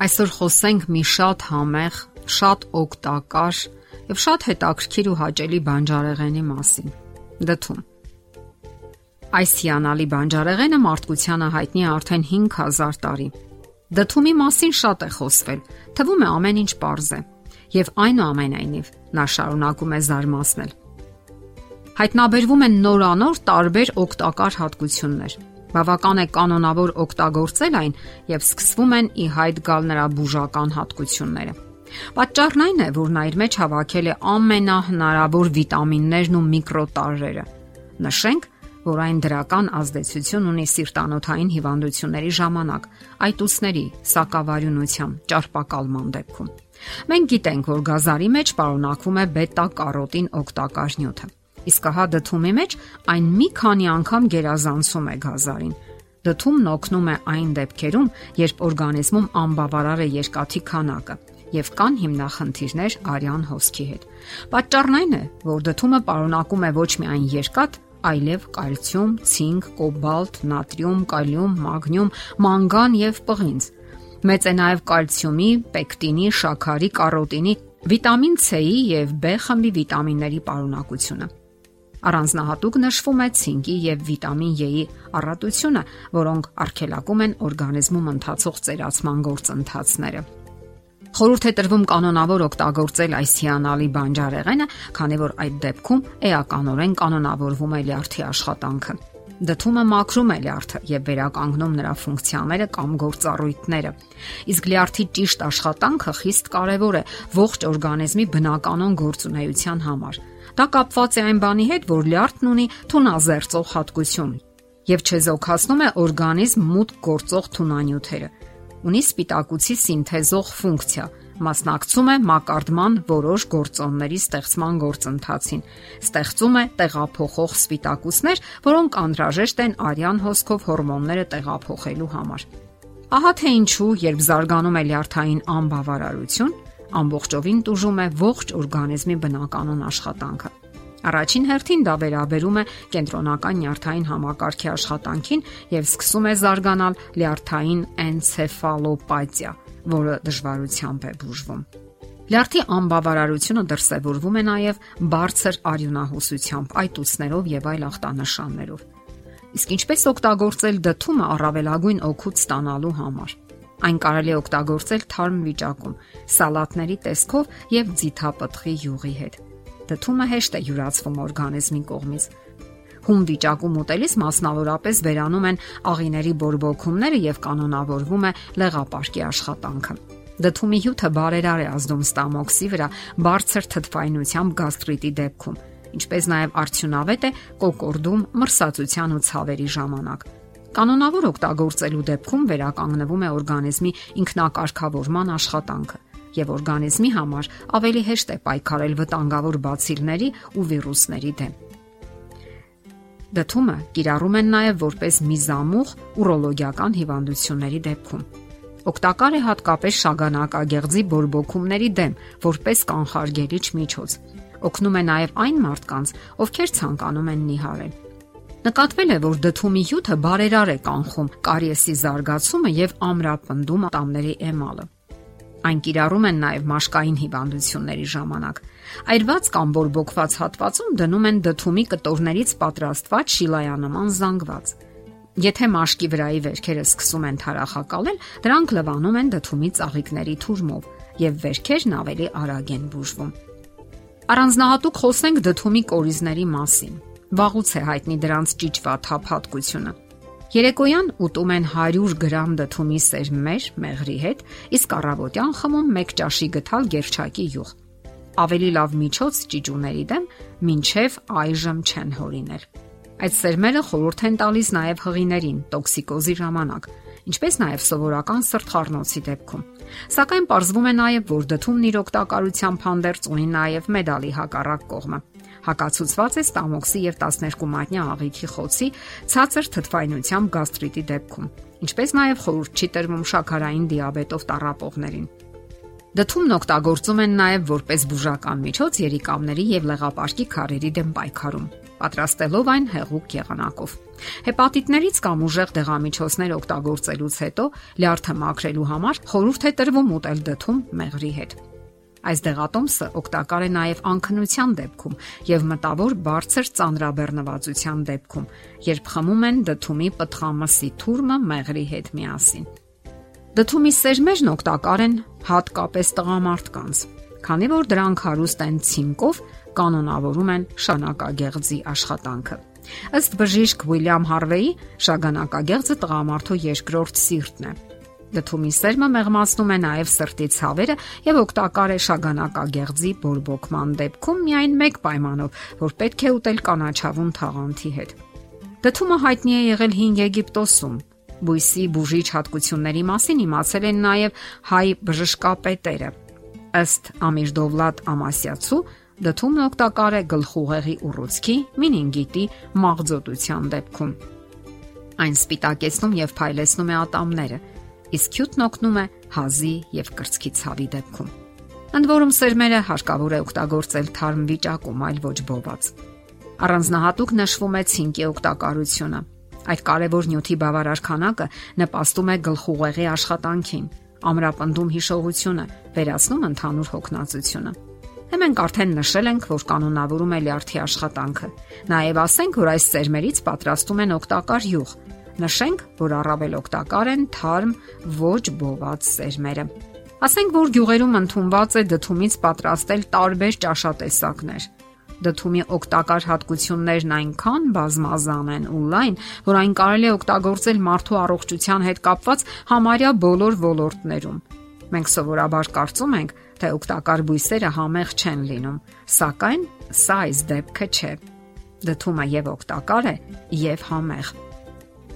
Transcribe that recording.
Այսօր խոսենք մի շատ համեղ, շատ օգտակար եւ շատ հետաքրքիր ու հաճելի բանջարեղենի մասին՝ դդում։ Այս հիանալի բանջարեղենը մարդկությանը հայտնի է արդեն 5000 տարի։ Դդումի մասին շատ է խոսվել, թվում է ամեն ինչ པարզ է, եւ այնուամենայնիվ նա շարունակում է զարմացնել։ Հայտնաբերվում են նորանոր տարբեր օգտակար հատկություններ, Բավական է կանոնավոր օգտագործել այն եւ սկսվում են ի հայտ գալ նրա բուժական հատկությունները։ Պատճառն այն է, որ նա իր մեջ հավաքել է ամենահնարավոր վիտամիններն ու միկրոտարրերը։ Նշենք, որ այն դրական ազդեցություն ունի սիրտանոթային հիվանդությունների ժամանակ, այտուցների, սակավարյունության, ճարպակալման դեպքում։ Մենք գիտենք, որ գազարի մեջ պարունակվում է բետա-կարոտին օգտակար նյութը։ Իսկ հա դդումի մեջ այն մի քանի անգամ գերազանցում է գազարին։ Դդումն օգնում է այն դեպքերում, երբ օրգանիզմում անբավարար է երկաթի քանակը եւ կան հիմնախնդիրներ արյան հոսքի հետ։ Պատճառն այն է, որ դդումը պարունակում է ոչ միայն երկաթ, այլև կալցիում, ցինկ, կոբալտ, նատրիում, կալիում, մագնիում, մանգան եւ պղինձ։ Մեծ է նաև կալցիումի, պեկտինի, շաքարի, կարոտինի, վիտամին C-ի եւ B խմբի վիտամինների պարունակությունը։ Առանձնահատուկ նշվում է ցինկի եւ վիտամին E-ի առատությունը, որոնք արգելակում են օրգանիզմում ընթացող ծերացման գործընթացները։ Խորհուրդ է տրվում կանոնավոր օգտագործել այս հիանալի բանջարեղենը, քանի որ այդ դեպքում էականորեն կանոնավորվում է լյարդի աշխատանքը։ Դդումը մաքրում է լյարդը եւ վերականգնում նրա ֆունկցիաները կամ գործառույթները։ Իսկ լյարդի ճիշտ աշխատանքը խիստ կարեւոր է ողջ օրգանիզմի բնականon գործունեության համար Դա կապված է այն բանի հետ, որ լյարդն ունի թունազերծող հատկություն եւ չեզոքացնում է օրգանիզմ մուտք գործող թունանյութերը։ Ունի սպիտակուցի սինթեզող ֆունկցիա, մասնակցում է մակարդման որոշ գործոնների ստեղծման գործընթացին։ Ստեղծում է տեղափոխող սպիտակուցներ, որոնք անհրաժեշտ են արյան հոսքով հորմոնները տեղափոխելու համար։ Ահա թե ինչու, երբ զարգանում է լյարդային անբավարարություն, ամբողջովին տուժում է ողջ օրգանիզմի բնականon աշխատանքը։ Առաջին հերթին դա վերաբերում է կենտրոնական նյարդային համակարգի աշխատանքին եւ սկսում է զարգանալ լյարդային էնցեֆալոպաթիա, որը դժվարությամբ է բուժվում։ Լյարդի անբավարարությունը դրսևորվում է նաև բարձր արյունահոսությամբ, այտուցներով եւ այլ ախտանշաններով։ Իսկ ինչպես օգտագործել դդումը առավելագույն օգուտ ստանալու համար։ Այն կարելի է օգտագործել թարմ վիճակում, սալատների տեսքով եւ ձիթապտղի յուղի հետ։ Դդումը հեշտ է յուրացվում օրգանիզմի կողմից։ Հում վիճակում ուտելիս մասնավորապես վերանում են աղիների բորբոքումները եւ կանոնավորվում է լեղապարկի աշխատանքը։ Դդումի հյութը բարերար է ազդում ստամոքսի վրա բարձր թթվայնությամբ գաստրիտի դեպքում, ինչպես նաև արդյունավետ է կոկորդում մրսածության ու ցավերի ժամանակ։ Կանոնավոր օգտագործելու դեպքում վերականգնվում է օրգանիզմի ինքնակարգավորման աշխատանքը եւ օրգանիզմի համար ավելի հեշտ է պայքարել վտանգավոր բացիլների ու վիրուսների դեմ։ Դդումը կիրառում են նաև որպես միզամուղ ուրոլոգիական հիվանդությունների դեպքում։ Օգտակար է հատկապես շագանակագեղձի բորբոքումների դեմ որպես կանխարգելիչ միջոց։ Օգնում է նաև այն մարդկանց, ովքեր ցանկանում են նիհարել։ Նկատվել է, որ դդումի հյութը բարերար է կանխում կարիեսի զարգացումը եւ ամրապնդում ատամների էմալը։ Այն կիրառում են նաև մաշկային հիվանդությունների ժամանակ։ Այրված կամ բորբոքված հատվածում դնում են դդումի կտորներից պատրաստված շիլայանման զանգված։ Եթե մաշկի վրայի վերքերը սկսում են թարախակալել, դրանք լվանում են դդումի ծաղիկների թուրմով եւ վերքերն ավելի արագ են բուժվում։ Առանձնահատուկ խոսենք դդումի կորիզների մասին վաղուց է հայտնի դրանց ճիճվա թափհատկությունը։ Երեկոյան ուտում են 100 գրամ դթումի սերմեր մեղրի հետ, իսկ առավոտյան խմում 1 ճաշի գթալ գերչակի յուղ։ Ավելի լավ միջոց ճիճուների դեմ մինչև այժմ չեն հորինել։ Այդ սերմերը խորհուրդ են տալիս նաև հղիներին տոքսիկոզի ժամանակ, ինչպես նաև սովորական սրտխառնոցի դեպքում։ Սակայն ողջվում է նաև, որ դթումն իր օգտակարությամբ հանդերձ ունի նաև մեդալի հակառակ կողմը հակացուցված է ստամոքսի եւ 12 մատնյա աղիքի խոցի ցածր թթվայնությամբ գաստրիտի դեպքում, ինչպես նաեւ խորուրդ չի տրվում շաքարային դիաբետով տառապողներին։ Դթումն օգտագործում են նաև որպես բուժական միջոց երիկամների եւ լեղապարկի քարերի դեմ պայքարում։ պատրաստելով այն հեղուկ եղանակով։ Հեպատիտներից կամ ուժեղ դեղամիջոցներ օգտագործելուց հետո լյարդը մաքրելու համար խորհուրդ է տրվում ուտել դդում մեղրի հետ։ Այս դեղատոմսը օգտակար է նաև անքնության դեպքում եւ մտավոր բարձր ծանրաբեռնվածության դեպքում, երբ խմում են դդումի պտղամսի թուրմը մեղրի հետ միասին։ Դդումի սերմերն օգտակար են հատկապես տղամարդկանց, քանի որ դրանք հարուստ են ցինկով, կանոնավորում են շանակագեղձի աշխատանքը։ Ըստ բժիշկ Ուիլյամ Հարվեի, շագանակագեղձը տղամարդու երկրորդ սիրտն է Դդումի սերմը մեղմացնում է նաև սրտի ցավերը եւ օգտակար է շագանակագեղձի բորբոքման դեպքում միայն մեկ պայմանով, որ պետք է ուտել կանաչավուն թաղանթի հետ։ Դդումը հայտնի է եղել հին Եգիպտոսում։ Բույսի բուժիչ հատկությունների մասին իմացել են նաև հայ բժշկապետերը։ Ըստ Ամիր Դովլատ Ամասիացու դդումն օգտակար է գլխուղեղի ուռուցքի, մինինգիտի, մաղձոտության դեպքում։ Այն սպիտակեցնում եւ փայլեցնում է ատամները, իսկ հյութն օգնում է հազի եւ կրծքի ցավի դեպքում։ Ընդ որում սերմերը հարկավոր է օգտագործել թարմ վիճակում, այլ ոչ բոված։ Առանձնահատուկ նշվում է ցինկի օգտակարությունը։ Այդ կարևոր նյութի բավարար քանակը նպաստում է գլխուղեղի աշխատանքին, ամրապնդում հիշողությունը, վերացնում ընդհանուր հոգնածությունը։ Հե մենք արդեն նշել ենք, որ կանոնավորում է լյարդի աշխատանքը։ Նաև ասենք, որ այս սերմերից պատրաստում են օգտակար յուղ, Նշենք, որ առավել օգտակար են թարմ ոչ բոված սերմերը։ Ասենք, որ գյուղերում ընդունված է դդումից պատրաստել տարբեր ճաշատեսակներ։ Դդումի օգտակար հատկություններն այնքան բազմազան են ու լայն, որ այն կարելի է օգտագործել մարդու առողջության հետ կապված համարյա բոլոր ոլորտներում։ Մենք սովորաբար կարծում ենք, թե օգտակար բույսերը համեղ չեն լինում, սակայն սա այս դեպքը չէ։ Դդումը եւ օգտակար է, եւ համեղ։